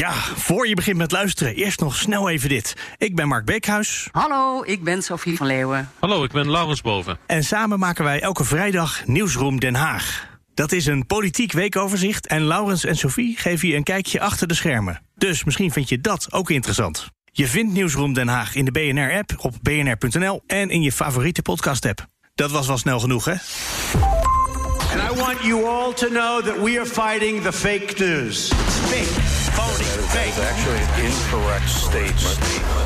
Ja, voor je begint met luisteren, eerst nog snel even dit. Ik ben Mark Beekhuis. Hallo, ik ben Sophie van Leeuwen. Hallo, ik ben Laurens Boven. En samen maken wij elke vrijdag Nieuwsroom Den Haag. Dat is een politiek weekoverzicht en Laurens en Sophie geven je een kijkje achter de schermen. Dus misschien vind je dat ook interessant. Je vindt Nieuwsroom Den Haag in de BNR-app, op bnr.nl en in je favoriete podcast-app. Dat was wel snel genoeg, hè? And I want you all to know that we are fighting the fake news. It's fake, phony, fake. Actually an incorrect statement.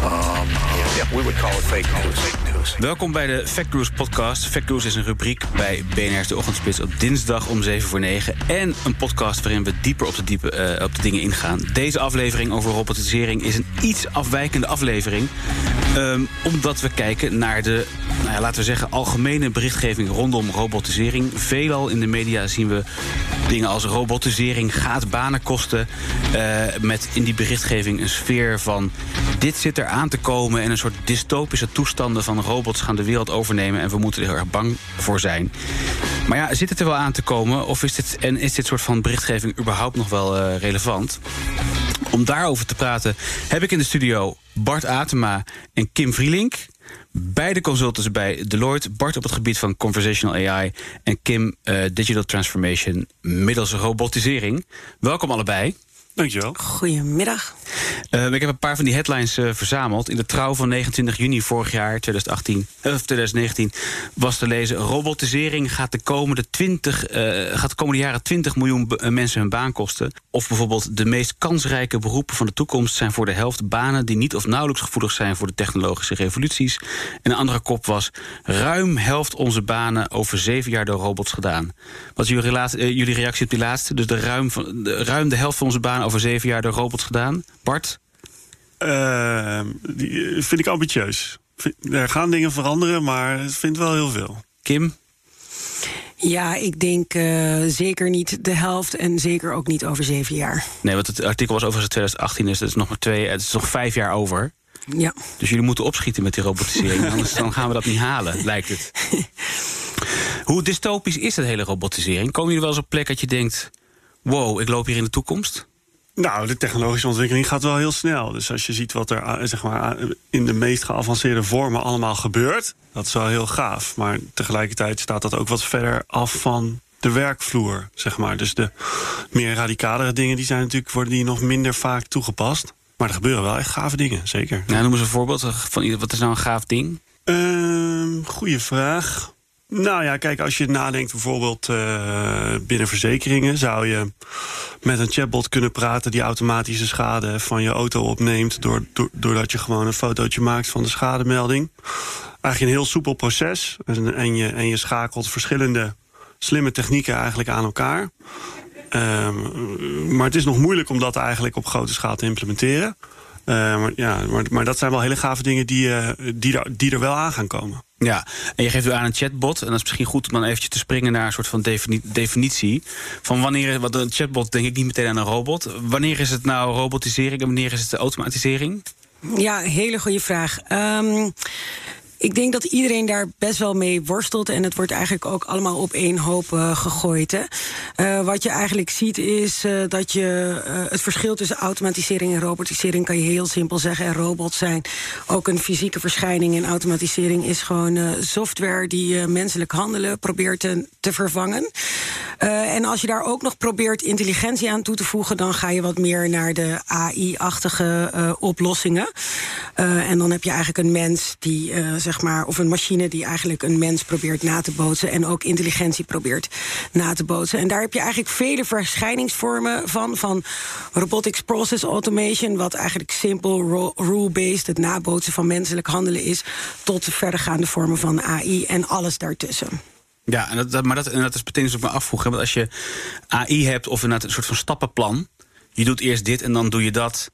Um, yeah, we would call it fake news. Welkom bij de Fact News podcast. Fact News is een rubriek bij BNR's De Ochtendspits op dinsdag om 7 voor 9. En een podcast waarin we dieper op de, diepe, eh, op de dingen ingaan. Deze aflevering over robotisering is een iets afwijkende aflevering. Ehm, omdat we kijken naar de, nou ja, laten we zeggen, algemene berichtgeving rondom robotisering. Veelal in de media zien we dingen als robotisering gaat banen kosten. Uh, met in die berichtgeving een sfeer van dit zit er aan te komen en een soort dystopische toestanden van robots gaan de wereld overnemen en we moeten er erg bang voor zijn. Maar ja, zit het er wel aan te komen of is dit, en is dit soort van berichtgeving überhaupt nog wel uh, relevant? Om daarover te praten heb ik in de studio Bart Atema en Kim Vrielink. Beide consultants bij Deloitte. Bart op het gebied van conversational AI en Kim uh, digital transformation middels robotisering. Welkom allebei. Dankjewel. Goedemiddag. Uh, ik heb een paar van die headlines uh, verzameld. In de trouw van 29 juni vorig jaar, 2018, of 2019, was te lezen... robotisering gaat de komende, 20, uh, gaat de komende jaren 20 miljoen mensen hun baan kosten. Of bijvoorbeeld de meest kansrijke beroepen van de toekomst... zijn voor de helft banen die niet of nauwelijks gevoelig zijn... voor de technologische revoluties. En een andere kop was... ruim helft onze banen over zeven jaar door robots gedaan. Wat is jullie, jullie reactie op die laatste? Dus de ruim, de, ruim de helft van onze banen over zeven jaar door robots gedaan. Bart? Uh, die vind ik ambitieus. Er gaan dingen veranderen, maar ik vind wel heel veel. Kim? Ja, ik denk uh, zeker niet de helft en zeker ook niet over zeven jaar. Nee, want het artikel was overigens 2018, dus dat is nog maar twee, het is nog vijf jaar over. Ja. Dus jullie moeten opschieten met die robotisering, anders dan gaan we dat niet halen, lijkt het. Hoe dystopisch is dat hele robotisering? Komen jullie wel eens op plek dat je denkt: wow, ik loop hier in de toekomst? Nou, de technologische ontwikkeling gaat wel heel snel. Dus als je ziet wat er zeg maar, in de meest geavanceerde vormen allemaal gebeurt, dat is wel heel gaaf. Maar tegelijkertijd staat dat ook wat verder af van de werkvloer, zeg maar. Dus de meer radicalere dingen die zijn natuurlijk worden die nog minder vaak toegepast. Maar er gebeuren wel echt gave dingen, zeker. Nou, noem eens een voorbeeld van wat is nou een gaaf ding? Uh, goeie vraag. Nou ja, kijk, als je nadenkt bijvoorbeeld uh, binnen verzekeringen... zou je met een chatbot kunnen praten die automatische schade van je auto opneemt... Door, door, doordat je gewoon een fotootje maakt van de schademelding. Eigenlijk een heel soepel proces. En, en, je, en je schakelt verschillende slimme technieken eigenlijk aan elkaar. Um, maar het is nog moeilijk om dat eigenlijk op grote schaal te implementeren. Uh, maar, ja, maar, maar, dat zijn wel hele gave dingen die, uh, die, die er wel aan gaan komen. Ja, en je geeft u aan een chatbot. En dat is misschien goed om dan eventjes te springen naar een soort van defini definitie. Van wanneer, wat een chatbot denk ik niet meteen aan een robot. Wanneer is het nou robotisering en wanneer is het automatisering? Ja, hele goede vraag. Um, ik denk dat iedereen daar best wel mee worstelt. En het wordt eigenlijk ook allemaal op één hoop uh, gegooid. Hè. Uh, wat je eigenlijk ziet is uh, dat je het verschil tussen automatisering en robotisering kan je heel simpel zeggen. En robots zijn ook een fysieke verschijning. En automatisering is gewoon software die menselijk handelen probeert te, te vervangen. en als je daar ook nog probeert intelligentie aan toe te voegen, dan ga je wat meer naar de AI-achtige oplossingen. en dan heb je eigenlijk een mens die zeg maar, of een machine die eigenlijk een mens probeert na te bootsen en ook intelligentie probeert na te bootsen. En daar heb je eigenlijk vele verschijningsvormen van, van robotics process automation, wat eigenlijk simpel rule-based, het nabootsen van menselijk handelen is, tot verdergaande vormen van AI en alles daartussen. Ja, en dat, maar dat, en dat is meteen dus ook me afvroegen. Want als je AI hebt of een soort van stappenplan, je doet eerst dit en dan doe je dat.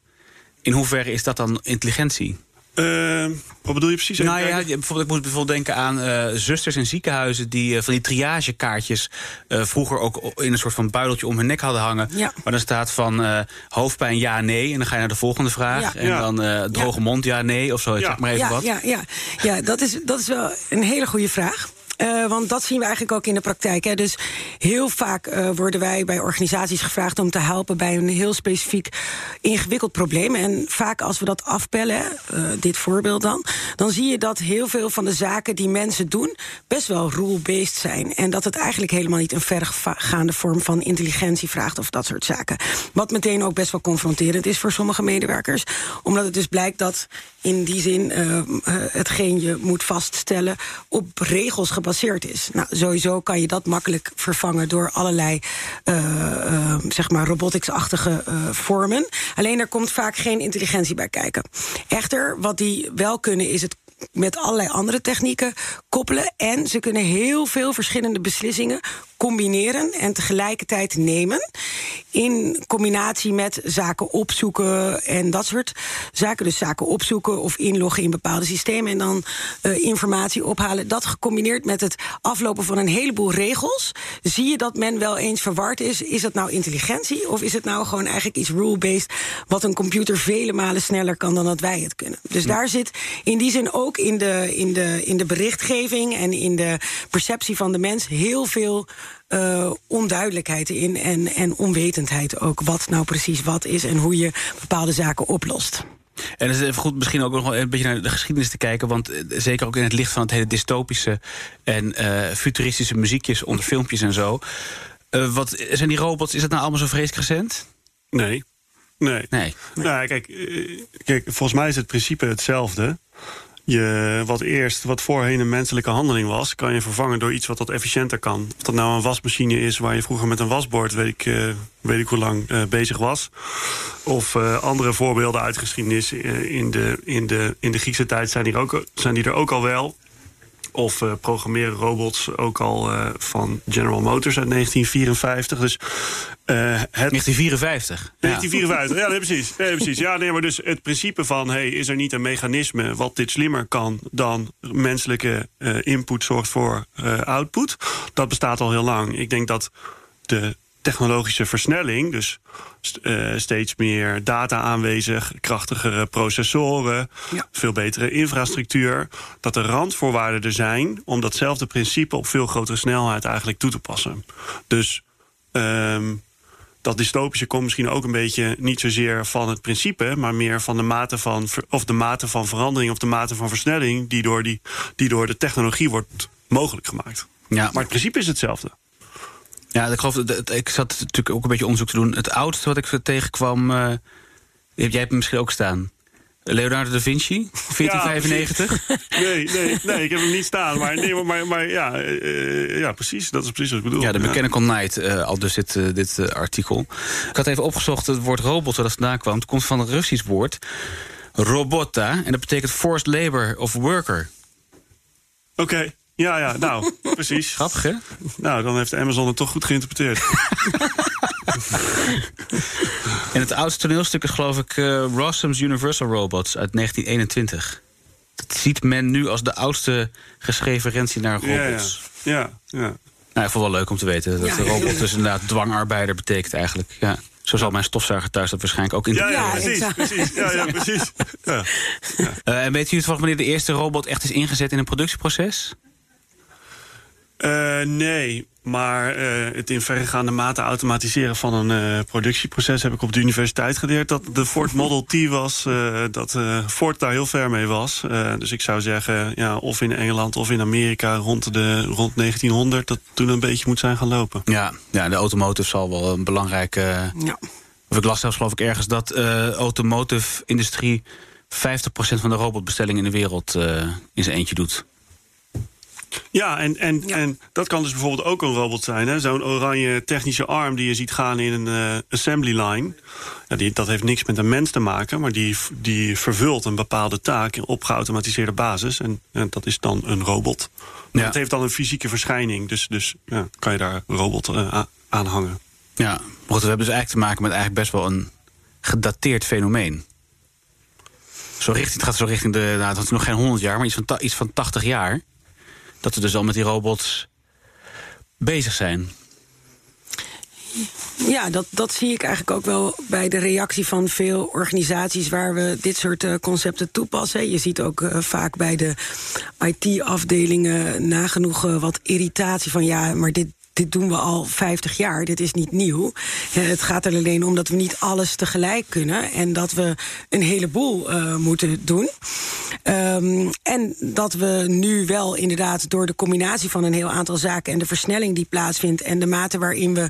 In hoeverre is dat dan intelligentie? Ehm, wat bedoel je precies? Even Nou ja, je- bijvoorbeeld, ik moet bijvoorbeeld denken aan eh, zusters in ziekenhuizen... die eh, van die triagekaartjes eh, vroeger ook in een soort van buideltje om hun nek hadden hangen. Ja. Waar dan staat van eh, hoofdpijn ja, nee. En dan ga je naar de volgende vraag. Ja. En Ja. dan eh, droge mond ja, nee. Of zo, ik Ja. zeg maar even ja, wat. Ja, ja, ja dat, is, dat is wel een hele goede vraag. Eh, want dat zien we eigenlijk ook in de praktijk. Hè. Dus heel vaak eh, worden wij bij organisaties gevraagd om te helpen bij een heel specifiek ingewikkeld probleem. En vaak als we dat afpellen, eh, dit voorbeeld dan, dan zie je dat heel veel van de zaken die mensen doen best wel rule-based zijn. En dat het eigenlijk helemaal niet een vergaande vorm van intelligentie vraagt of dat soort zaken. Wat meteen ook best wel confronterend is voor sommige medewerkers. Omdat het dus blijkt dat in die zin eh, eh, hetgeen je moet vaststellen op regels gebaseerd is. Nou, sowieso kan je dat makkelijk vervangen door allerlei eh, eh, zeg maar robotics-achtige vormen. Alleen er komt vaak geen intelligentie bij kijken. Echter, wat die wel kunnen is het met allerlei andere technieken koppelen. En ze kunnen heel veel verschillende beslissingen combineren en tegelijkertijd nemen. In combinatie met zaken opzoeken en dat soort zaken. Dus zaken opzoeken of inloggen in bepaalde systemen en dan eh, informatie ophalen. Dat gecombineerd met het aflopen van een heleboel regels. Zie je dat men wel eens verward is. Is het nou intelligentie of is het nou gewoon eigenlijk iets rule-based. wat een computer vele malen sneller kan dan dat wij het kunnen. Dus daar zit in die zin ook in de, in, de, in de berichtgeving en in de perceptie van de mens heel veel eh, onduidelijkheid in en, en onwetendheid ook. Wat nou precies wat is en hoe je bepaalde zaken oplost. En het is even goed misschien ook nog wel een beetje naar de geschiedenis te kijken. Want eh, zeker ook in het licht van het hele dystopische en eh, futuristische muziekjes onder filmpjes en zo. Eh, wat zijn die robots? Is dat nou allemaal zo vreselijk recent? Nee. Nee. Nee. Nou, kijk, kijk, volgens mij is het principe hetzelfde. Je, wat eerst, wat voorheen een menselijke handeling was, kan je vervangen door iets wat wat efficiënter kan. Of dat nou een wasmachine is waar je vroeger met een wasbord, weet ik, eh, weet ik hoe lang, eh, bezig was. Of eh, andere voorbeelden uit geschiedenis in, de, in, de, in de Griekse tijd zijn die, ook, zijn die er ook al wel. Of eh, programmeren robots ook al eh, van General Motors uit 1954. Dus eh, het, 1954. Ja. 1954, ja, nee, precies. Nee, precies. Ja, nee, maar dus het principe van... Hey, is er niet een mechanisme wat dit slimmer kan... dan menselijke input zorgt voor output... dat bestaat al heel lang. Ik denk dat de technologische versnelling... dus eh, steeds meer data aanwezig, krachtigere processoren... Ja. veel betere infrastructuur... dat de randvoorwaarden er zijn... om datzelfde principe op veel grotere snelheid eigenlijk toe te passen. Dus... ehm, dat dystopische komt misschien ook een beetje niet zozeer van het principe, maar meer van de mate van of de mate van verandering of de mate van versnelling die door, die, die door de technologie wordt mogelijk gemaakt. Ja. Maar het principe is hetzelfde. Ja, ik geloof dat ik zat natuurlijk ook een beetje onderzoek te doen. Het oudste wat ik tegenkwam, eh, jij hebt hem misschien ook staan. Leonardo da Vinci, 1495. Nee, nee, nee, ik heb hem niet staan. Maar, nee, maar, maar, maar ja, eh, ja, precies. Dat is precies wat ik bedoel. Ja, de Mechanical Knight, eh, al dus dit, eh, dit eh, artikel. Ik had even opgezocht het woord robot, dat vandaan kwam. Het komt van een Russisch woord, robota. En dat betekent forced labor of worker. Oké, ja, ja, nou, precies. Grappig, hè? Nou, dan heeft Amazon het toch goed geïnterpreteerd. En het oudste toneelstuk is geloof ik eh, Rossum's Universal Robots uit 1921. Dat ziet men nu als de oudste geschreven referentie naar Ja, ja, robots. ja, ja. Nou, ik vond het wel leuk om te weten dat Ja, de robot dus inderdaad dwangarbeider betekent eigenlijk. Ja. Zo zal mijn stofzuiger thuis dat waarschijnlijk ook in. Ja, ja, Ja, precies, precies. Ja, ja, precies. Ja. Eh, en weet jullie toevallig wanneer de eerste robot echt is ingezet in een productieproces? Eh, nee, maar eh, het in verregaande mate automatiseren van een eh, productieproces heb ik op de universiteit geleerd dat de Ford Model T was, eh, dat eh, Ford daar heel ver mee was. Eh, dus ik zou zeggen, ja, of in Engeland of in Amerika rond, de, rond 1900, dat toen een beetje moet zijn gaan lopen. Ja, ja de automotive zal wel een belangrijke. Ja. Of ik las zelfs geloof ik ergens dat de automotive industrie 50% van de robotbestellingen in de wereld eh, in zijn eentje doet. Ja, en, en, en dat kan dus bijvoorbeeld ook een robot zijn. hè? Zo'n oranje technische arm die je ziet gaan in een eh, assembly line. Ja, die, dat heeft niks met een mens te maken, maar die, die vervult een bepaalde taak op geautomatiseerde basis. En, en dat is dan een robot. Ja. Het heeft dan een fysieke verschijning, dus, dus ja, kan je daar een robot eh, a- aan hangen. Ja, goed, we hebben dus eigenlijk te maken met eigenlijk best wel een gedateerd fenomeen. zo richting, het gaat zo richting de, nou, het is nog geen 100 jaar, maar iets van, iets van 80 jaar. Dat we dus al met die robots bezig zijn. Ja, dat, dat zie ik eigenlijk ook wel bij de reactie van veel organisaties waar we dit soort eh, concepten toepassen. Je ziet ook eh, vaak bij de IT-afdelingen nagenoeg eh, wat irritatie van ja, maar dit. Dit doen we al 50 jaar, dit is niet nieuw. Eh, het gaat er alleen om dat we niet alles tegelijk kunnen... en dat we een heleboel eh, moeten doen. Ehm, en dat we nu wel inderdaad door de combinatie van een heel aantal zaken... en de versnelling die plaatsvindt... en de mate waarin we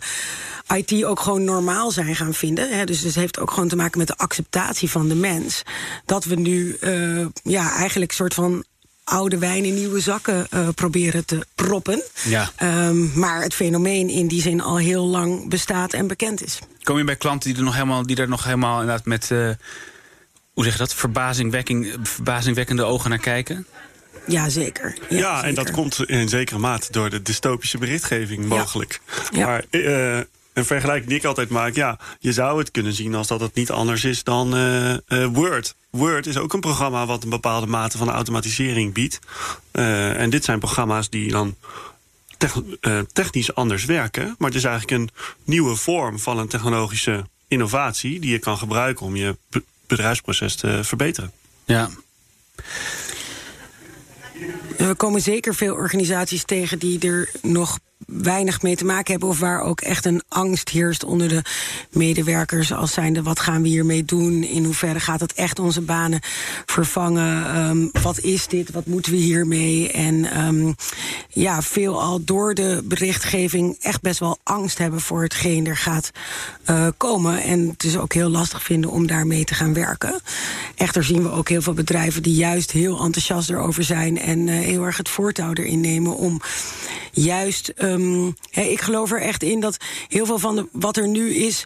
IT ook gewoon normaal zijn gaan vinden. Hè, dus het heeft ook gewoon te maken met de acceptatie van de mens. Dat we nu eh, ja, eigenlijk een soort van oude wijn in nieuwe zakken eh, proberen te proppen. Ja. Ehm, maar het fenomeen in die zin al heel lang bestaat en bekend is. Kom je bij klanten die er nog helemaal, die er nog helemaal inderdaad met, eh, hoe zeg je dat, verbazingwekking, verbazingwekkende ogen naar kijken? Ja, zeker. Ja, en dat komt in zekere mate door de dystopische berichtgeving mogelijk. Ja. Maar eh, een vergelijking die ik altijd maak, ja, je zou het kunnen zien als dat het niet anders is dan eh, eh, Word. Word is ook een programma wat een bepaalde mate van automatisering biedt. Eh, en dit zijn programma's die dan eh, technisch anders werken. Maar het is eigenlijk een nieuwe vorm van een technologische innovatie die je kan gebruiken om je be- bedrijfsproces te verbeteren. Ja. We komen zeker veel organisaties tegen die er nog weinig mee te maken hebben... of waar ook echt een angst heerst onder de medewerkers... als zijnde, wat gaan we hiermee doen? In hoeverre gaat het echt onze banen vervangen? Ehm, wat is dit? Wat moeten we hiermee? En ehm, ja, veelal door de berichtgeving echt best wel angst hebben... voor hetgeen er gaat eh, komen. En het is ook heel lastig vinden om daarmee te gaan werken. Echter zien we ook heel veel bedrijven die juist heel enthousiast erover zijn... en eh, heel erg het voortouw erin nemen om juist... ehm, ik geloof er echt in dat heel veel van de, wat er nu is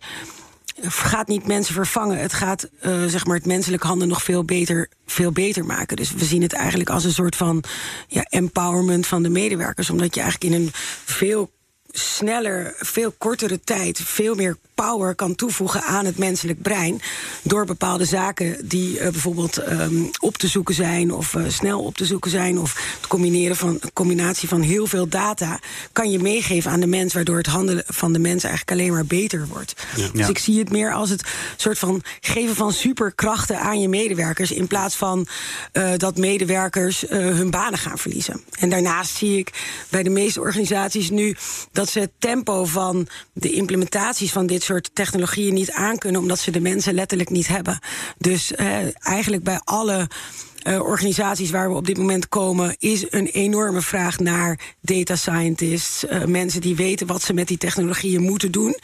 gaat niet mensen vervangen. Het gaat eh, zeg maar het menselijk handen nog veel beter, veel beter maken. Dus we zien het eigenlijk als een soort van ja, empowerment van de medewerkers. Omdat je eigenlijk in een veel sneller, veel kortere tijd... veel meer power kan toevoegen aan het menselijk brein... door bepaalde zaken die eh, bijvoorbeeld ehm, op te zoeken zijn... of eh, snel op te zoeken zijn... of het combineren van, een combinatie van heel veel data... kan je meegeven aan de mens... waardoor het handelen van de mens eigenlijk alleen maar beter wordt. Dus ik zie het meer als het soort van geven van superkrachten aan je medewerkers... in plaats van eh, dat medewerkers hun banen gaan verliezen. En daarnaast zie ik bij de meeste organisaties nu... dat ze het tempo van de implementaties van dit soort technologieën niet aankunnen... omdat ze de mensen letterlijk niet hebben. Dus eh, eigenlijk bij alle eh, organisaties waar we op dit moment komen, is een enorme vraag naar data scientists. eh, mensen die weten wat ze met die technologieën moeten doen.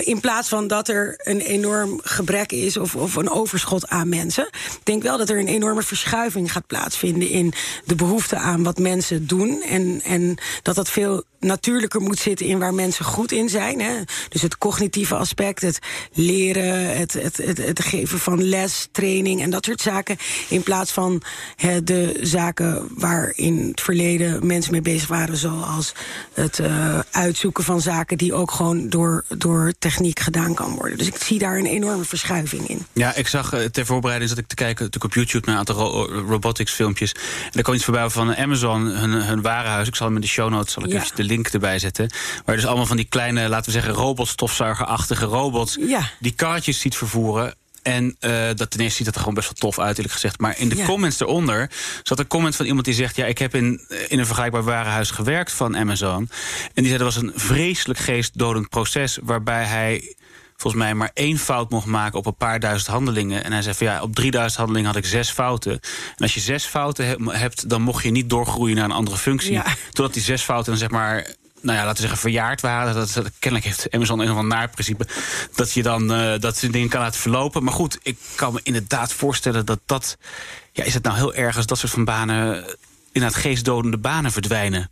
In plaats van dat er een enorm gebrek is of, of een overschot aan mensen. Ik denk wel dat er een enorme verschuiving gaat plaatsvinden in de behoefte aan wat mensen doen. En, en dat dat veel natuurlijker moet zitten in waar mensen goed in zijn. Hè. Dus het cognitieve aspect, het leren, het, het, het, het geven van les, training en dat soort zaken. In plaats van hè, de zaken waar in het verleden mensen mee bezig waren, zoals het eh, uitzoeken van zaken die ook gewoon door, door techniek gedaan kan worden. Dus ik zie daar een enorme verschuiving in. Ja, ik zag eh, ter voorbereiding zat ik te kijken op YouTube naar een aantal ro- robotics filmpjes. En er kwam iets voorbij van Amazon, hun, hun warenhuis. Ik zal hem in de show notes zal ik Ja. even de link erbij zetten. Waar dus allemaal van die kleine, laten we zeggen, robotstofzuigerachtige robots Ja. die kaartjes ziet vervoeren. En eh, dat ten eerste ziet het er gewoon best wel tof uit, eerlijk gezegd. Maar in de Ja. comments eronder zat een comment van iemand die zegt: Ja, ik heb in, in een vergelijkbaar warenhuis gewerkt van Amazon. En die zei dat was een vreselijk geestdodend proces waarbij hij volgens mij maar één fout mocht maken op een paar duizend handelingen. En hij zei van ja, op 3000 handelingen had ik zes fouten. En als je zes fouten he- hebt, dan mocht je niet doorgroeien naar een andere functie. Ja. Totdat die zes fouten dan zeg maar. Nou ja, laten we zeggen, verjaard waren. Dat, dat, kennelijk heeft Amazon een of ander naar principe. Dat je dan eh, dat ze dingen kan laten verlopen. Maar goed, ik kan me inderdaad voorstellen dat dat. Ja, is het nou heel erg als dat soort van banen. eh, inderdaad geestdodende banen verdwijnen?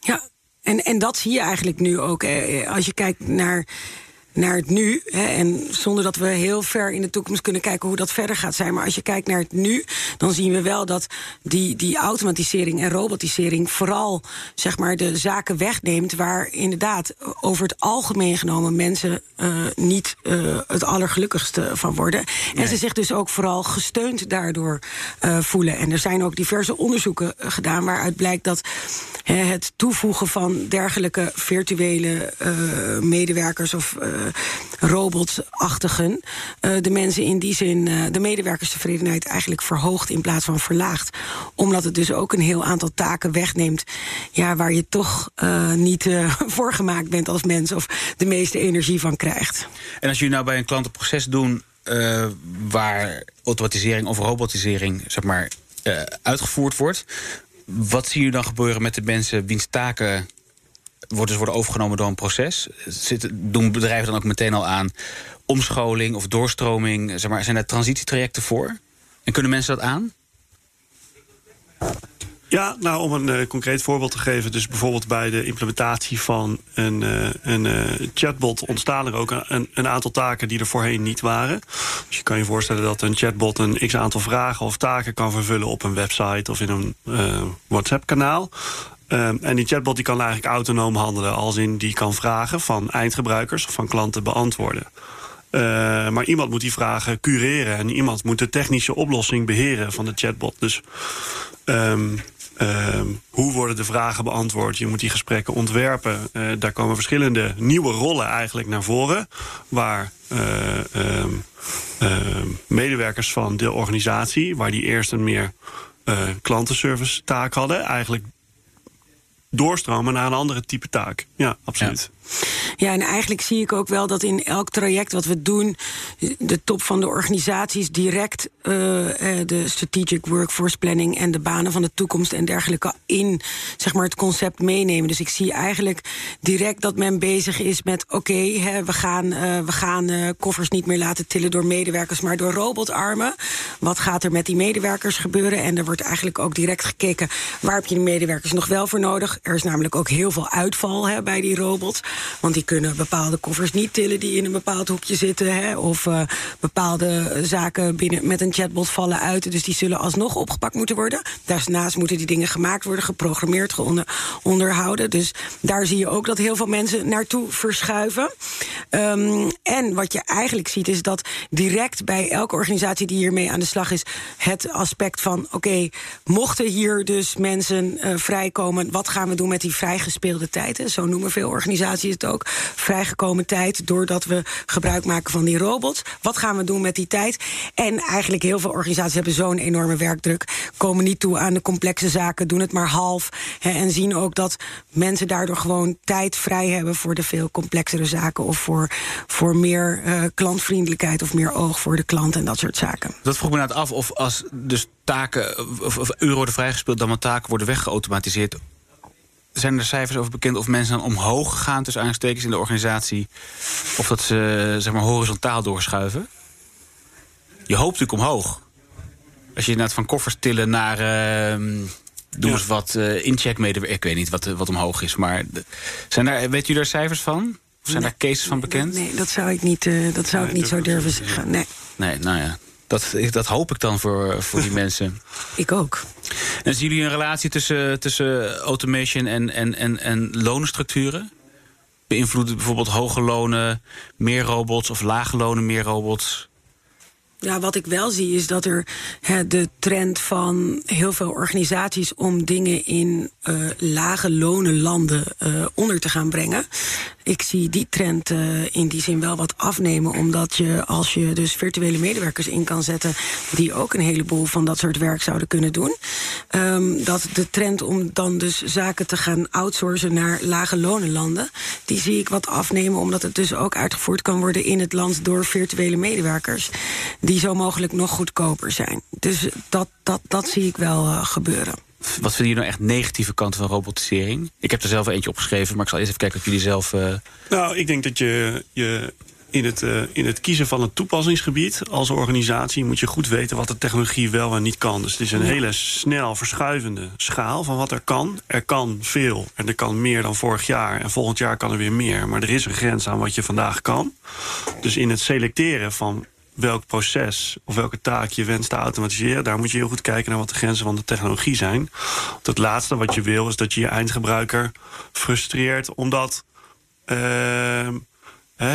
Ja, en, en dat zie je eigenlijk nu ook. eh, Als je kijkt naar naar het nu. Hè, en zonder dat we heel ver in de toekomst kunnen kijken hoe dat verder gaat zijn. Maar als je kijkt naar het nu, dan zien we wel dat die, die automatisering en robotisering vooral zeg maar, de zaken wegneemt waar inderdaad over het algemeen genomen mensen uh, niet uh, het allergelukkigste van worden. En ze zich dus ook vooral gesteund daardoor uh, voelen. En er zijn ook diverse onderzoeken gedaan waaruit blijkt dat het toevoegen van dergelijke virtuele medewerkers of robotachtigen uh, de mensen in die zin de medewerkerstevredenheid eigenlijk verhoogt in plaats van verlaagt. Omdat het dus ook een heel aantal taken wegneemt ja, waar je toch niet voor gemaakt bent als mens of de meeste energie van krijgt. En als jullie nou bij een klant een proces doen waar automatisering of robotisering zeg maar, uitgevoerd wordt wat zie je dan gebeuren met de mensen wiens taken worden, dus worden overgenomen door een proces? Doen bedrijven dan ook meteen al aan omscholing of doorstroming? Zeg maar, zijn er transitietrajecten voor? En kunnen mensen dat aan? Ja, nou om een uh, concreet voorbeeld te geven. Dus bijvoorbeeld bij de implementatie van een, uh, een uh, chatbot ontstaan er ook een, een, aantal taken die er voorheen niet waren. Dus je kan je voorstellen dat een chatbot een x aantal vragen of taken kan vervullen op een website of in een WhatsApp-kanaal. Um, en die chatbot die kan eigenlijk autonoom handelen, als in die kan vragen van eindgebruikers of van klanten beantwoorden. Uh, maar iemand moet die vragen cureren en iemand moet de technische oplossing beheren van de chatbot. Dus um, uh, hoe worden de vragen beantwoord? Je moet die gesprekken ontwerpen. Uh, daar komen verschillende nieuwe rollen eigenlijk naar voren. Waar uh, medewerkers van de organisatie, waar die eerst een meer klantenservice taak hadden, eigenlijk doorstromen naar een andere type taak. Ja, absoluut. En eigenlijk zie ik ook wel dat in elk traject wat we doen, de top van de organisaties direct uh, de strategic workforce planning en de banen van de toekomst en dergelijke in zeg maar, het concept meenemen. Dus ik zie eigenlijk direct dat men bezig is met: oké, we gaan, uh, we gaan koffers niet meer laten tillen door medewerkers, maar door robotarmen. Wat gaat er met die medewerkers gebeuren? En er wordt eigenlijk ook direct gekeken waar heb je die medewerkers nog wel voor nodig. Er is namelijk ook heel veel uitval hè, bij die robots. Want die kunnen bepaalde koffers niet tillen die in een bepaald hoekje zitten. Hè, of uh, bepaalde zaken binnen, met een chatbot vallen uit. Dus die zullen alsnog opgepakt moeten worden. Daarnaast moeten die dingen gemaakt worden, geprogrammeerd, onderhouden. Dus daar zie je ook dat heel veel mensen naartoe verschuiven. Um, en wat je eigenlijk ziet is dat direct bij elke organisatie die hiermee aan de slag is... het aspect van, oké, mochten hier dus mensen uh, vrijkomen... wat gaan we doen met die vrijgespeelde tijd? Hè? Zo noemen veel organisaties is het ook vrijgekomen tijd doordat we gebruik maken van die robots. Wat gaan we doen met die tijd? En eigenlijk heel veel organisaties hebben zo'n enorme werkdruk, komen niet toe aan de complexe zaken, doen het maar half hè, en zien ook dat mensen daardoor gewoon tijd vrij hebben voor de veel complexere zaken of voor, voor meer uh, klantvriendelijkheid of meer oog voor de klant en dat soort zaken. Dat vroeg me net af of als dus taken of, worden vrijgespeeld, dan maar taken worden weggeautomatiseerd zijn er cijfers over bekend of mensen dan omhoog gaan tussen aanstekens in de organisatie? Of dat ze zeg maar horizontaal doorschuiven? Je hoopt natuurlijk omhoog. Als je inderdaad van koffers tillen naar. Uh, doe eens wat uh, incheckmedewerkers. Ik weet niet wat, wat omhoog is. Maar zijn daar, weet u daar cijfers van? Of zijn daar cases van bekend? Nee, dat zou ik niet, uh, dat zou nee, ik niet zo durven zeggen. Nee. nee, nou ja. Dat, dat hoop ik dan voor, voor die mensen. Ik ook. En zien jullie een relatie tussen, tussen automation en, en, en, en lonenstructuren? Beïnvloeden bijvoorbeeld hoge lonen meer robots of lage lonen meer robots? Ja, wat ik wel zie is dat er de trend van heel veel organisaties om dingen in uh, lage lonen landen uh, onder te gaan brengen. Ik zie die trend uh, in die zin wel wat afnemen, omdat je als je dus virtuele medewerkers in kan zetten, die ook een heleboel van dat soort werk zouden kunnen doen, um, dat de trend om dan dus zaken te gaan outsourcen naar lage lonen landen, die zie ik wat afnemen, omdat het dus ook uitgevoerd kan worden in het land door virtuele medewerkers. Die die zo mogelijk nog goedkoper zijn. Dus dat, dat, dat zie ik wel uh, gebeuren. Wat vinden jullie nou echt negatieve kanten van robotisering? Ik heb er zelf eentje opgeschreven, maar ik zal eerst even kijken of jullie zelf. Uh... Nou, ik denk dat je, je in het, eh, in het kiezen van het toepassingsgebied als organisatie moet je goed weten wat de technologie wel en niet kan. Dus het is een hele snel verschuivende schaal van wat er kan. Er kan veel en er kan meer dan vorig jaar. En volgend jaar kan er weer meer. Maar er is een grens aan wat je vandaag kan. Dus in het selecteren van welk proces of welke taak je wenst te automatiseren... daar moet je heel goed kijken naar wat de grenzen van de technologie zijn. Want het laatste wat je wil is dat je je eindgebruiker frustreert... omdat... Uh,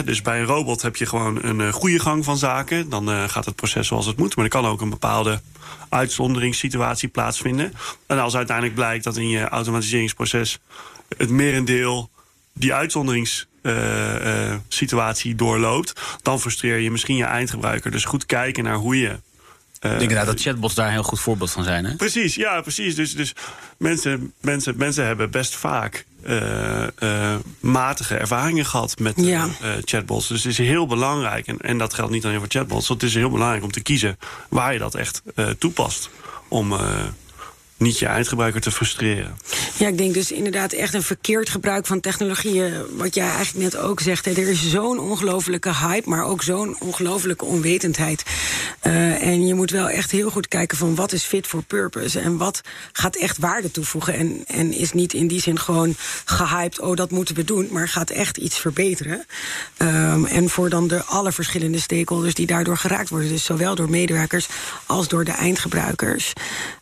dus bij een robot heb je gewoon een uh, goede gang van zaken. Dan uh, gaat het proces zoals het moet. Maar er kan ook een bepaalde uitzonderingssituatie plaatsvinden. En als uiteindelijk blijkt dat in je automatiseringsproces... het merendeel die uitzonderingssituatie uh, doorloopt... dan frustreer je misschien je eindgebruiker. Dus goed kijken naar hoe je uh, ik denk inderdaad dat chatbots daar een heel goed voorbeeld van zijn. Hè? Precies, ja, precies. Dus, dus mensen, mensen, mensen hebben best vaak uh, uh, matige ervaringen gehad met ja. chatbots. Dus het is heel belangrijk, en, en dat geldt niet alleen voor chatbots... het is heel belangrijk om te kiezen waar je dat echt toepast... om niet je eindgebruiker te frustreren. Ja, ik denk dus inderdaad echt een verkeerd gebruik van technologieën. Wat jij eigenlijk net ook zegt. Hè, er is zo'n ongelofelijke hype, maar ook zo'n ongelofelijke onwetendheid. Uh, en je moet wel echt heel goed kijken van wat is fit for purpose. En wat gaat echt waarde toevoegen. En, en is niet in die zin gewoon gehyped, oh dat moeten we doen. Maar gaat echt iets verbeteren. Um, en voor dan de alle verschillende stakeholders die daardoor geraakt worden. Dus zowel door medewerkers als door de eindgebruikers.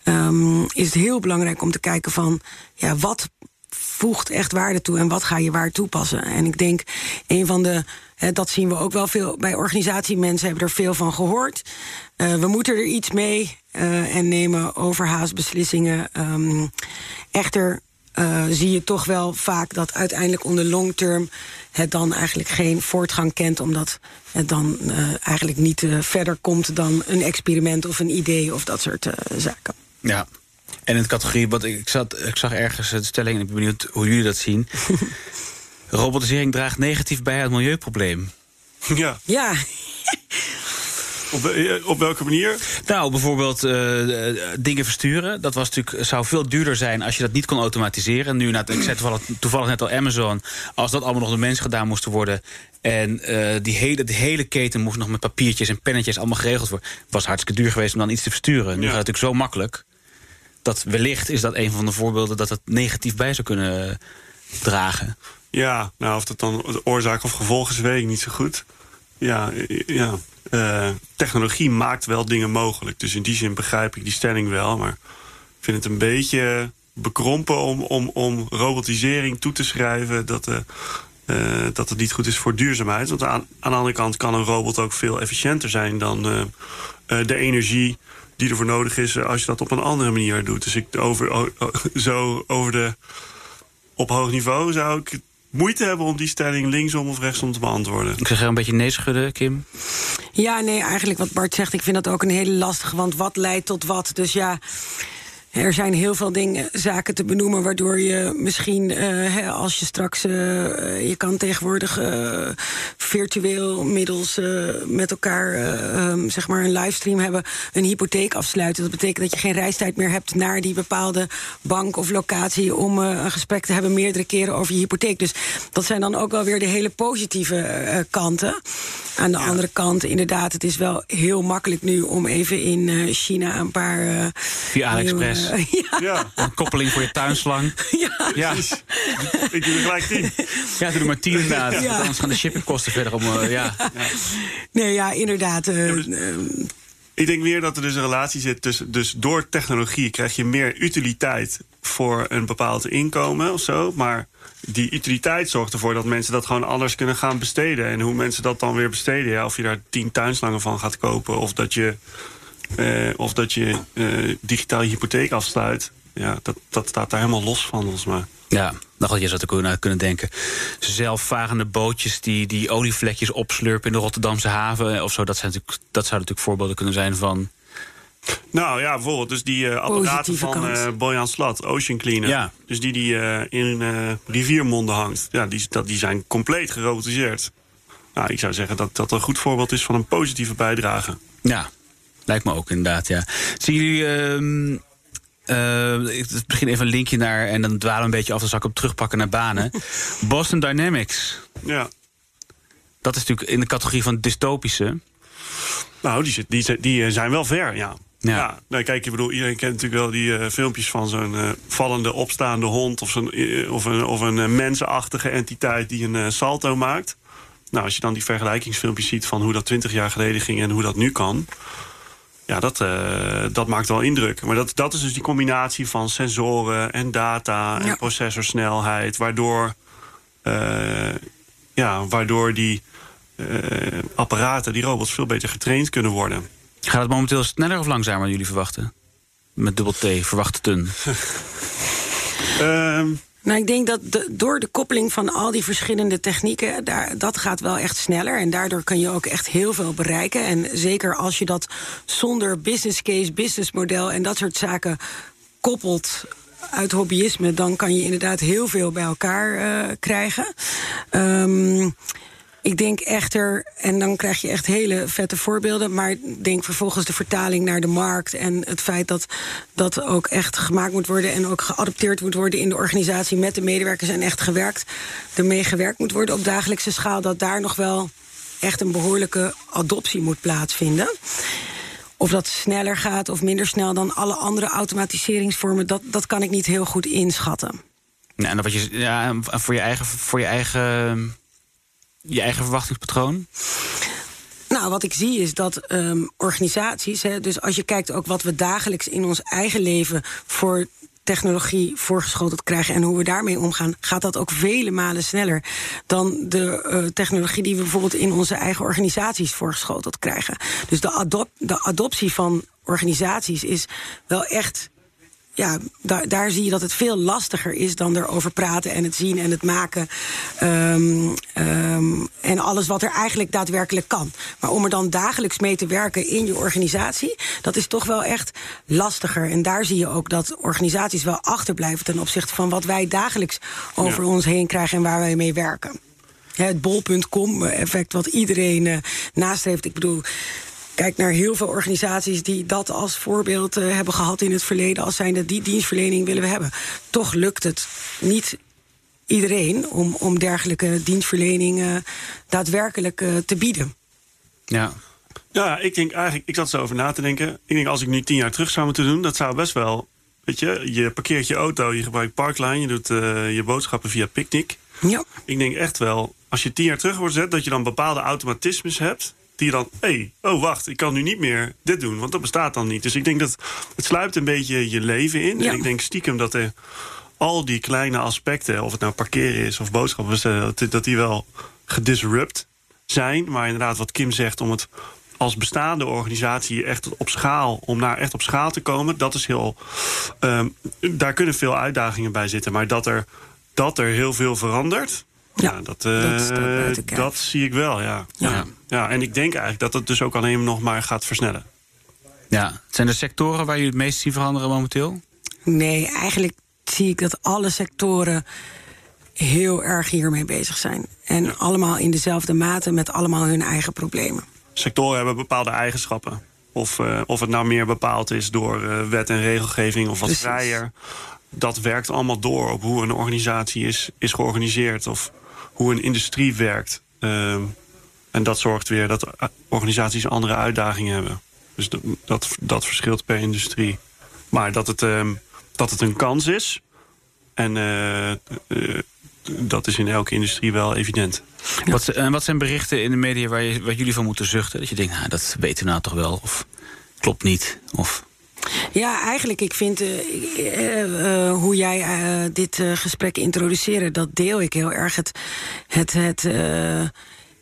Um, het heel belangrijk om te kijken van... ja, wat voegt echt waarde toe en wat ga je waar toepassen. En ik denk, een van de... Dat zien we ook wel veel bij organisatiemensen... hebben er veel van gehoord. Uh, we moeten er iets mee uh, en nemen overhaast beslissingen. Um, echter uh, zie je toch wel vaak dat uiteindelijk onder long term het dan eigenlijk geen voortgang kent, omdat het dan eigenlijk niet verder komt dan een experiment of een idee of dat soort zaken. Ja, en in de categorie, wat ik, zat, ik zag ergens de stelling... en ik ben benieuwd hoe jullie dat zien. Robotisering draagt negatief bij aan het milieuprobleem. Ja. Ja. Op, eh, op, welke manier? Nou, bijvoorbeeld uh, dingen versturen. Dat was natuurlijk, zou veel duurder zijn als je dat niet kon automatiseren. Nu, nou, ik zei toevallig, toevallig net al Amazon. Als dat allemaal nog door mensen gedaan moest worden... en uh, die, hele, die hele keten moest nog met papiertjes en pennetjes allemaal geregeld worden... was hartstikke duur geweest om dan iets te versturen. Nu ja. gaat het natuurlijk zo makkelijk dat wellicht is dat een van de voorbeelden dat het negatief bij zou kunnen dragen. Ja, nou of dat dan oorzaak of gevolg is, weet ik niet zo goed. Ja, ja. Uh, technologie maakt wel dingen mogelijk. Dus in die zin begrijp ik die stelling wel. Maar ik vind het een beetje bekrompen om, om, om robotisering toe te schrijven... dat, uh, uh, dat het niet goed is voor duurzaamheid. Want aan, aan de andere kant kan een robot ook veel efficiënter zijn... dan de energie die ervoor nodig is als je dat op een andere manier doet. Dus ik over, zo over de op hoog niveau zou ik moeite hebben om die stelling linksom of rechtsom te beantwoorden. Ik zeg er een beetje nee schudden, Kim. Ja, nee, eigenlijk wat Bart zegt, ik vind dat ook een hele lastige, want wat leidt tot wat? Dus ja, er zijn heel veel dingen, zaken te benoemen... waardoor je misschien, uh, als je straks... Uh, je kan tegenwoordig uh, virtueel middels met elkaar... Um, zeg maar een livestream hebben, een hypotheek afsluiten. Dat betekent dat je geen reistijd meer hebt... naar die bepaalde bank of locatie... om een gesprek te hebben meerdere keren over je hypotheek. Dus dat zijn dan ook wel weer de hele positieve kanten. Aan de ja. andere kant, inderdaad, het is wel heel makkelijk nu... om even in China een paar... Via AliExpress. ja. ja. Een koppeling voor je tuinslang. Ja. ja. Ik doe er gelijk tien. Ja, doe er maar tien inderdaad. Ja. Anders gaan de shippingkosten verder om... Uh, ja. ja. Nee, ja, inderdaad. Uh, dus, uh, ik denk meer dat er dus een relatie zit tussen... dus door technologie krijg je meer utiliteit voor een bepaald inkomen of zo. Maar die utiliteit zorgt ervoor dat mensen dat gewoon anders kunnen gaan besteden. En hoe mensen dat dan weer besteden, ja, of je daar tien tuinslangen van gaat kopen... of dat je uh, of dat je uh, digitaal je hypotheek afsluit. Ja, dat, dat staat daar helemaal los van, volgens mij. Ja, nog wat je zou kunnen, kunnen denken. Zelfvarende bootjes die, die olievlekjes opslurpen in de Rotterdamse haven of zo. Dat, zijn natuurlijk, dat zouden natuurlijk voorbeelden kunnen zijn van. Nou ja, bijvoorbeeld dus die uh, apparaten van uh, Bojan Slat, Ocean Cleaner. Ja. Dus die die uh, in riviermonden hangt. Ja, die, dat, die zijn compleet gerobotiseerd. Nou, ik zou zeggen dat dat een goed voorbeeld is van een positieve bijdrage. Ja, Lijkt me ook inderdaad, ja. Zien jullie... Uh, uh, ik begin even een linkje naar... en dan dwalen we een beetje af, dan zal ik hem terugpakken naar banen. Boston Dynamics. Ja. Dat is natuurlijk in de categorie van dystopische. Nou, die, die, die eh, zijn wel ver, ja. Ja. Ja, nou, kijk, ik bedoel, iedereen kent natuurlijk wel die eh, filmpjes van zo'n eh, vallende, opstaande hond of, zo'n, eh, of een, of een eh, mensenachtige entiteit die een eh, salto maakt. Nou, als je dan die vergelijkingsfilmpjes ziet van hoe dat 20 jaar geleden ging en hoe dat nu kan. Ja, dat, eh, dat maakt wel indruk. Maar dat, dat is dus die combinatie van sensoren en data en Ja. processorsnelheid, waardoor, eh, ja, waardoor die eh, apparaten, die robots, veel beter getraind kunnen worden. Gaat het momenteel sneller of langzamer dan jullie verwachten? Met dubbel T, verwachten. Ehm, Nou, ik denk dat door de koppeling van al die verschillende technieken, daar, dat gaat wel echt sneller. En daardoor kun je ook echt heel veel bereiken. En zeker als je dat zonder business case, business model en dat soort zaken koppelt uit hobbyisme, dan kan je inderdaad heel veel bij elkaar eh, krijgen. Ehm ik denk echter, en dan krijg je echt hele vette voorbeelden... maar denk vervolgens de vertaling naar de markt... en het feit dat dat ook echt gemaakt moet worden... en ook geadopteerd moet worden in de organisatie... met de medewerkers en echt gewerkt, ermee gewerkt moet worden op dagelijkse schaal... dat daar nog wel echt een behoorlijke adoptie moet plaatsvinden. Of dat sneller gaat of minder snel dan alle andere automatiseringsvormen... dat, dat kan ik niet heel goed inschatten. Ja, en wat je, ja, voor je eigen, voor je eigen, je eigen verwachtingspatroon. Nou, wat ik zie is dat ehm, organisaties, hè, dus als je kijkt ook wat we dagelijks in ons eigen leven voor technologie voorgeschoteld krijgen en hoe we daarmee omgaan, gaat dat ook vele malen sneller dan de eh, technologie die we bijvoorbeeld in onze eigen organisaties voorgeschoteld krijgen. Dus de, de adoptie van organisaties is wel echt ja, daar, daar zie je dat het veel lastiger is dan erover praten en het zien en het maken. ehm, ehm, en alles wat er eigenlijk daadwerkelijk kan. Maar om er dan dagelijks mee te werken in je organisatie, dat is toch wel echt lastiger. En daar zie je ook dat organisaties wel achterblijven ten opzichte van wat wij dagelijks over ons heen krijgen en waar wij mee werken. Het bol.com-effect wat iedereen eh, nastreeft. Ik bedoel, kijk naar heel veel organisaties die dat als voorbeeld eh, hebben gehad in het verleden. Als zijnde die dienstverlening willen we hebben. Toch lukt het niet iedereen om, om dergelijke dienstverlening eh, daadwerkelijk eh, te bieden. Ja. Ja, ik denk eigenlijk, ik zat zo over na te denken. Ik denk als ik nu tien jaar terug zou moeten doen, dat zou best wel. Weet je, je parkeert je auto, je gebruikt Parkline, je doet eh, je boodschappen via Picnic. Ja. Ik denk echt wel, als je tien jaar terug wordt gezet, dat je dan bepaalde automatismes hebt. Die dan, hé, hey, oh wacht, ik kan nu niet meer dit doen, want dat bestaat dan niet. Dus ik denk dat het sluipt een beetje je leven in. Ja. En ik denk stiekem dat er al die kleine aspecten, of het nou parkeren is of boodschappen bestellen, dat, dat die wel gedisrupt zijn. Maar inderdaad, wat Kim zegt, om het als bestaande organisatie echt op schaal, om naar echt op schaal te komen, dat is heel. ehm, daar kunnen veel uitdagingen bij zitten. Maar dat er, dat er heel veel verandert. Ja, Ja, dat, eh, dat dat zie ik wel, ja. Ja. ja. En ik denk eigenlijk dat het dus ook alleen nog maar gaat versnellen. ja. Zijn er sectoren waar jullie het meest zien veranderen momenteel? Nee, eigenlijk zie ik dat alle sectoren heel erg hiermee bezig zijn. En allemaal in dezelfde mate met allemaal hun eigen problemen. Sectoren hebben bepaalde eigenschappen. Of, eh, of het nou meer bepaald is door eh, wet en regelgeving of wat Precies. vrijer. Dat werkt allemaal door op hoe een organisatie is, is georganiseerd. Of hoe een industrie werkt. Ehm, en dat zorgt weer dat eh, organisaties andere uitdagingen hebben. Dus dat, dat, dat verschilt per industrie. Maar dat het, ehm, dat het een kans is. En eh, eh, dat is in elke industrie wel evident. Wat, en wat zijn berichten in de media waar, je, waar jullie van moeten zuchten? Dat je denkt, nou, dat weten we nou toch wel. Of klopt niet. Of, Ja, eigenlijk, ik vind eh, eh, eh, hoe jij dit gesprek introduceert, dat deel ik heel erg. Het, het, het,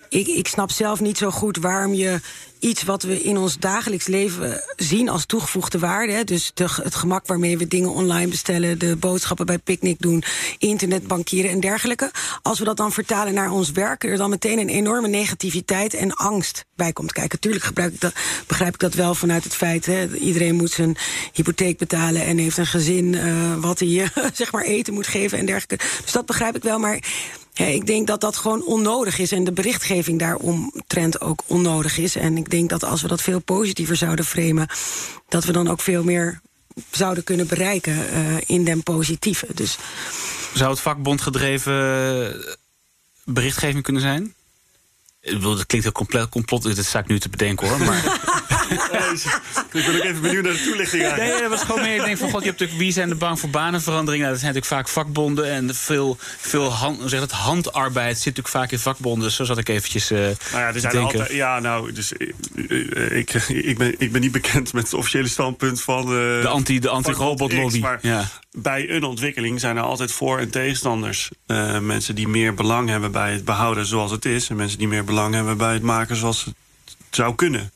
ik, ik snap zelf niet zo goed waarom je iets wat we in ons dagelijks leven zien als toegevoegde waarde. Dus het gemak waarmee we dingen online bestellen, de boodschappen bij Picnic doen, internetbankieren en dergelijke. Als we dat dan vertalen naar ons werk, er dan meteen een enorme negativiteit en angst bij komt kijken. Tuurlijk gebruik ik dat, begrijp ik dat wel vanuit het feit, iedereen moet zijn hypotheek betalen en heeft een gezin eh, wat hij zeg maar eten moet geven en dergelijke. Dus dat begrijp ik wel, maar. Ja, ik denk dat dat gewoon onnodig is en de berichtgeving daaromtrent ook onnodig is. En ik denk dat als we dat veel positiever zouden framen, dat we dan ook veel meer zouden kunnen bereiken eh, in den positieve. Dus zou het vakbond gedreven berichtgeving kunnen zijn? Ik bedoel, dat klinkt heel compleet complot, dat sta ik nu te bedenken hoor. Maar ik ben ook even benieuwd naar de toelichting nee, dat was gewoon meer. Ik denk van god, je hebt natuurlijk wie zijn er bang voor banenverandering? Nou, dat zijn natuurlijk vaak vakbonden en veel, veel hand, zeg dat, handarbeid zit natuurlijk vaak in vakbonden. Dus zo zat ik eventjes eh Nou ja, er zijn denken. altijd. Ja, nou, dus eh, eh, ik, ik, ben, ik ben niet bekend met het officiële standpunt van. eh, De anti- de anti-robotlobby, Maar ja. bij een ontwikkeling zijn er altijd voor- en tegenstanders. Eh, mensen die meer belang hebben bij het behouden zoals het is. En mensen die meer belang hebben bij het maken zoals het zou kunnen.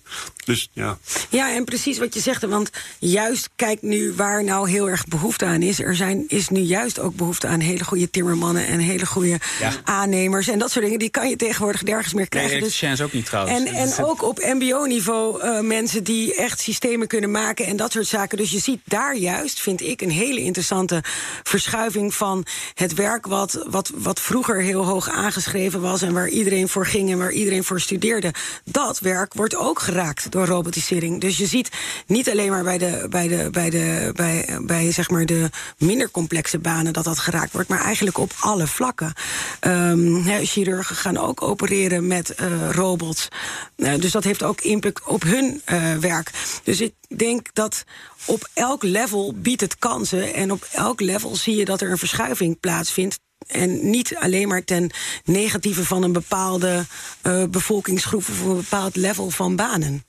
Dus ja. Ja, en precies wat je zegt. Want juist kijk nu waar nou heel erg behoefte aan is. Er zijn, is nu juist ook behoefte aan hele goede timmermannen en hele goede Ja. aannemers. En dat soort dingen, die kan je tegenwoordig nergens meer Nee, krijgen. heeft Dus- chance ook niet trouwens. En, en ook op MBO-niveau eh, mensen die echt systemen kunnen maken en dat soort zaken. Dus je ziet daar juist, vind ik, een hele interessante verschuiving van het werk wat, wat, wat vroeger heel hoog aangeschreven was en waar iedereen voor ging en waar iedereen voor studeerde. Dat werk wordt ook geraakt door robotisering. Dus je ziet niet alleen maar bij, de, bij, de, bij, de, bij, bij zeg maar de minder complexe banen dat dat geraakt wordt, maar eigenlijk op alle vlakken. Hè, chirurgen gaan ook opereren met eh, robots. Eh, dus dat heeft ook impact op hun eh, werk. Dus ik denk dat op elk level biedt het kansen. En op elk level zie je dat er een verschuiving plaatsvindt. En niet alleen maar ten negatieve van een bepaalde eh, bevolkingsgroep of een bepaald level van banen.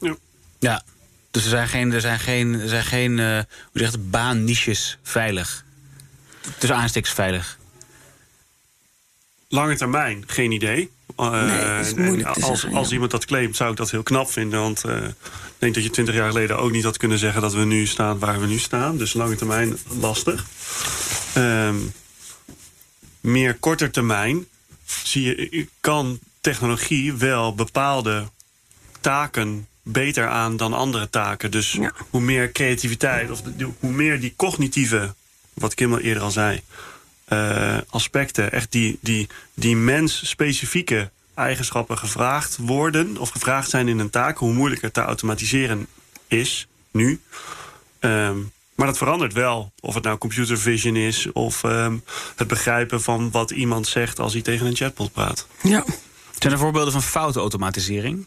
ja. Ja, dus er zijn geen, er zijn geen, er zijn geen eh, hoe zeg je het, baanniches veilig. Dus aanstiks veilig. Lange termijn, geen idee. Eh, Nee, en als, zeggen, als ja. iemand dat claimt, zou ik dat heel knap vinden. Want eh, ik denk dat je twintig jaar geleden ook niet had kunnen zeggen dat we nu staan waar we nu staan. Dus lange termijn lastig. Ehm, meer korte termijn zie je, kan technologie wel bepaalde taken beter aan dan andere taken. Dus Ja. hoe meer creativiteit, of de- hoe meer die cognitieve, wat Kim al eerder al zei, eh, aspecten, echt die, die, die mens-specifieke eigenschappen gevraagd worden of gevraagd zijn in een taak, hoe moeilijker te automatiseren is nu. Ehm, maar dat verandert wel. Of het nou computer vision is of ehm, het begrijpen van wat iemand zegt als hij tegen een chatbot praat. Ja. Zijn er voorbeelden van foutautomatisering?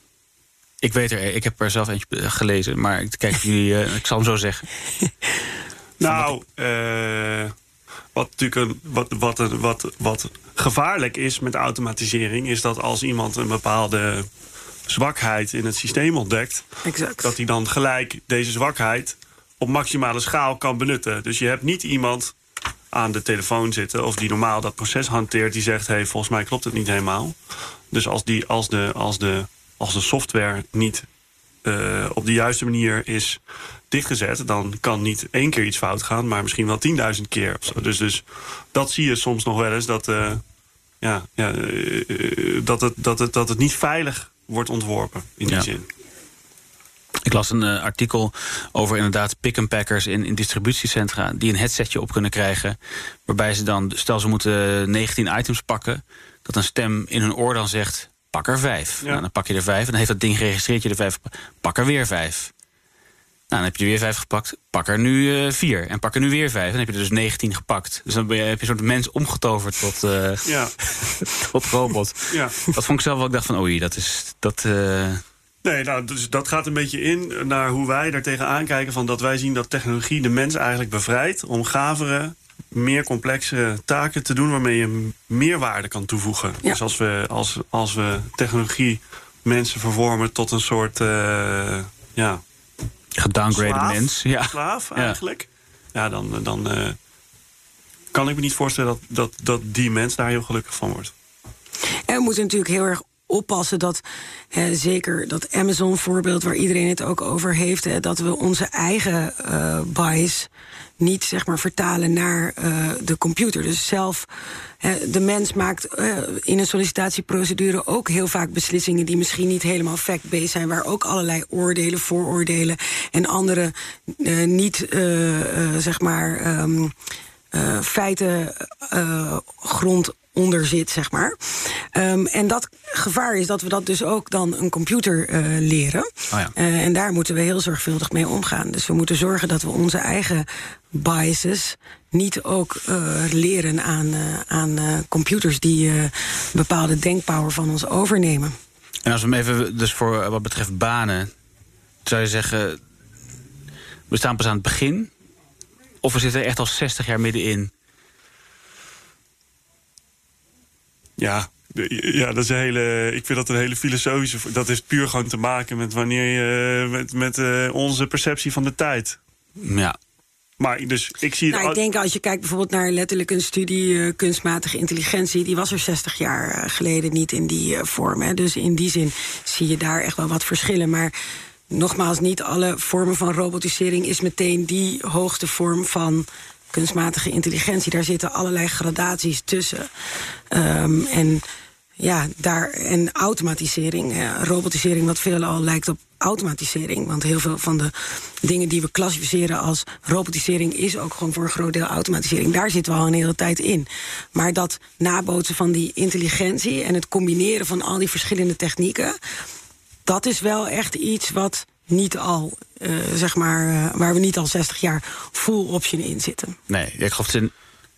Ik weet er, ik heb er zelf eentje eh, gelezen, maar ik kijk jullie, eh, ik zal hem zo zeggen. Nou, eh, wat natuurlijk een, wat, wat, een- wat, wat gevaarlijk is met automatisering, is dat als iemand een bepaalde zwakheid in het systeem ontdekt, Exact. dat hij dan gelijk deze zwakheid op maximale schaal kan benutten. Dus je hebt niet iemand aan de telefoon zitten of die normaal dat proces hanteert, die zegt: hey, volgens mij klopt het niet helemaal. Dus als, die, als, de, als, de, als de software niet eh, op de juiste manier is dichtgezet, dan kan niet één keer iets fout gaan, maar misschien wel 10.000 keer. Dus, dus dat zie je soms nog wel eens dat, eh, ja, ja, eh, dat, het, dat, het, dat het niet veilig wordt ontworpen in die Ja. zin. Ik las een eh, artikel over inderdaad pick-and-packers in, in distributiecentra... die een headsetje op kunnen krijgen. Waarbij ze dan, stel ze moeten 19 items pakken... dat een stem in hun oor dan zegt, pak er vijf. Ja. Nou, dan pak je er vijf en dan heeft dat ding geregistreerd je er vijf. Pak er weer vijf. Nou, dan heb je er weer vijf gepakt. Pak er nu eh, vier. En pak er nu weer vijf. Dan heb je er dus 19 gepakt. Dus dan ben je, heb je een soort mens omgetoverd tot, eh, Ja, tot robot. ja. Dat vond ik zelf wel. Ik dacht van, oei, dat is... Dat, eh, Nee, nou, dus dat gaat een beetje in naar hoe wij daar tegenaan kijken. Van dat wij zien dat technologie de mens eigenlijk bevrijdt om gavere, meer complexe taken te doen waarmee je meerwaarde kan toevoegen. Ja. Dus als we, als, als we technologie mensen vervormen tot een soort eh, ja, gedowngraded slaaf, mens. Ja. slaaf eigenlijk. Ja, dan, dan eh, kan ik me niet voorstellen dat, dat, dat die mens daar heel gelukkig van wordt. En we moeten natuurlijk heel erg oppassen dat, hè, zeker dat Amazon-voorbeeld waar iedereen het ook over heeft, hè, dat we onze eigen eh bias niet zeg maar vertalen naar eh, de computer. Dus zelf, hè, de mens maakt eh, in een sollicitatieprocedure ook heel vaak beslissingen die misschien niet helemaal fact-based zijn, waar ook allerlei oordelen, vooroordelen en andere niet zeg maar. ehm, eh, feiten eh, grond onder zit, zeg maar. Ehm, en dat gevaar is dat we dat dus ook dan een computer uh, leren. Oh ja. Uh, en daar moeten we heel zorgvuldig mee omgaan. Dus we moeten zorgen dat we onze eigen biases niet ook uh, leren aan, aan computers die bepaalde denkpower van ons overnemen. En als we hem even, dus voor wat betreft banen, zou je zeggen, we staan pas aan het begin? Of we zitten er echt al 60 jaar middenin? Ja, ja, dat is een hele. Ik vind dat een hele filosofische. Dat is puur gewoon te maken met wanneer je. met, met uh, onze perceptie van de tijd. Ja. Maar dus ik zie. Nou, ik denk als je kijkt bijvoorbeeld naar letterlijk een studie uh, kunstmatige intelligentie, die was er 60 jaar geleden niet in die uh, vorm. Hè. Dus in die zin zie je daar echt wel wat verschillen. Maar nogmaals, niet alle vormen van robotisering is meteen die hoogste vorm van kunstmatige intelligentie. Daar zitten allerlei gradaties tussen. Um, en ja, daar, en automatisering, ja, robotisering, wat veelal lijkt op automatisering. Want heel veel van de dingen die we klassificeren als robotisering... is ook gewoon voor een groot deel automatisering. Daar zitten we al een hele tijd in. Maar dat nabootsen van die intelligentie... en het combineren van al die verschillende technieken... dat is wel echt iets wat niet al, uh, zeg maar, uh, waar we niet al 60 jaar full option in zitten. Nee, ik geloof in,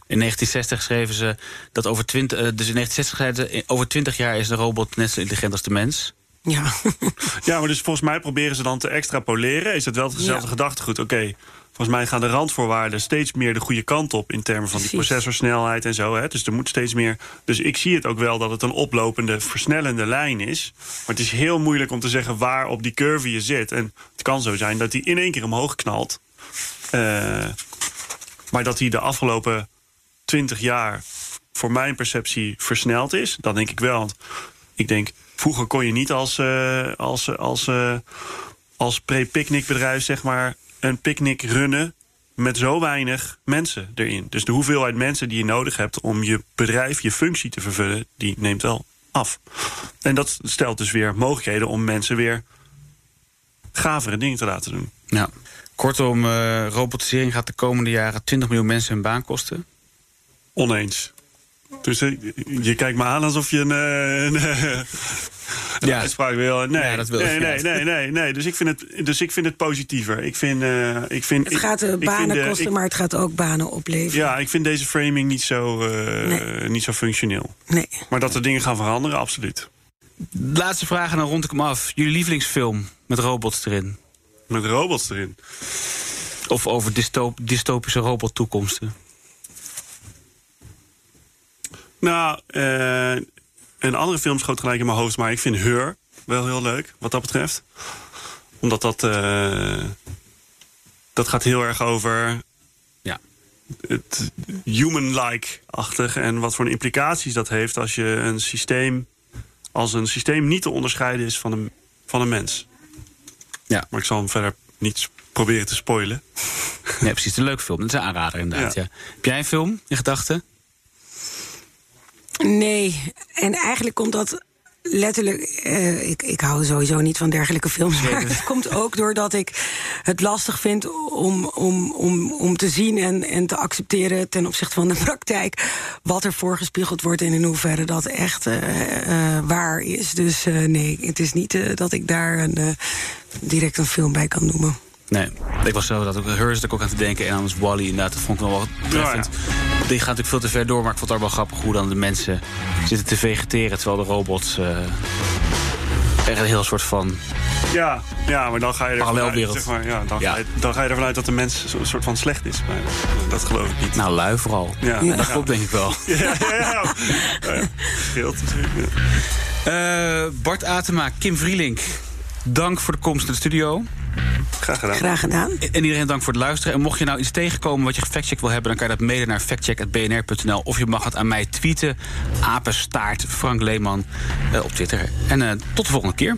in 1960 schreven ze dat over 20, uh, dus in 1960 zeiden ze, over 20 jaar is de robot net zo intelligent als de mens. Ja. ja, maar dus volgens mij proberen ze dan te extrapoleren. Is het wel hetzelfde ja. gedachtegoed? Oké, okay, volgens mij gaan de randvoorwaarden steeds meer de goede kant op... in termen van die processorsnelheid en zo. Hè? Dus er moet steeds meer... Dus ik zie het ook wel dat het een oplopende, versnellende lijn is. Maar het is heel moeilijk om te zeggen waar op die curve je zit. En het kan zo zijn dat die in één keer omhoog knalt. Uh, maar dat hij de afgelopen twintig jaar... voor mijn perceptie versneld is. Dat denk ik wel. Want ik denk, vroeger kon je niet als, uh, als, als, uh, als pre-picknickbedrijf... zeg maar een picknick runnen met zo weinig mensen erin. Dus de hoeveelheid mensen die je nodig hebt om je bedrijf, je functie te vervullen, die neemt wel af. En dat stelt dus weer mogelijkheden om mensen weer gavere dingen te laten doen. Ja. Kortom, uh, robotisering gaat de komende jaren 20 miljoen mensen hun baan kosten. Oneens. Dus je kijkt me aan alsof je een, een, een ja. uitspraak wil. Nee, ja, dat wil nee, nee, nee, nee, nee. Dus ik vind het, dus ik vind het positiever. Ik vind, uh, ik vind, het gaat uh, banen de, kosten, ik, maar het gaat ook banen opleveren. Ja, ik vind deze framing niet zo, uh, nee. niet zo functioneel. Nee. Maar dat er dingen gaan veranderen, absoluut. Laatste vraag en dan rond ik hem af. Jullie lievelingsfilm met robots erin? Met robots erin? Of over dystop dystopische robottoekomsten? Nou, uh, een andere film schoot gelijk in mijn hoofd, maar ik vind Her wel heel leuk, wat dat betreft. Omdat dat, uh, dat gaat heel erg over ja. het human-like-achtig en wat voor implicaties dat heeft als je een systeem, als een systeem niet te onderscheiden is van een, van een mens. Ja. Maar ik zal hem verder niet proberen te spoilen. Nee, precies. Een leuk film. Dat is een aanrader inderdaad. Ja. Ja. Heb jij een film in gedachten? Nee, en eigenlijk komt dat letterlijk. Uh, ik, ik hou sowieso niet van dergelijke films. Maar het komt ook doordat ik het lastig vind om, om, om, om te zien en, en te accepteren ten opzichte van de praktijk. wat er voorgespiegeld wordt en in hoeverre dat echt uh, uh, waar is. Dus nee, het is niet dat ik daar een, direct een film bij kan noemen. Nee, ik was zo dat ook ik ook aan te denken. En anders Wally, inderdaad, dat vond ik wel wat treffend. Ja, ja. Die gaat natuurlijk veel te ver door, maar ik vond het ook wel grappig hoe dan de mensen zitten te vegeteren. Terwijl de robots uh, er een heel soort van. Ja, ja maar dan ga je er Parallelwereld. Zeg maar, ja, dan, ja. Ga je, dan ga je ervan uit dat de mens een soort van slecht is. Maar dat geloof ik niet. Nou, lui vooral. Ja, ja. dat klopt denk ik wel. Ja, ja, ja. ja. Scheelt natuurlijk. Uh, Bart Atema, Kim Vrielink. Dank voor de komst naar de studio. Graag gedaan. Graag gedaan. En iedereen dank voor het luisteren. En mocht je nou iets tegenkomen wat je gefactcheck wil hebben... dan kan je dat mailen naar factcheck.bnr.nl. Of je mag het aan mij tweeten. Apenstaart Frank Leeman uh, op Twitter. En uh, tot de volgende keer.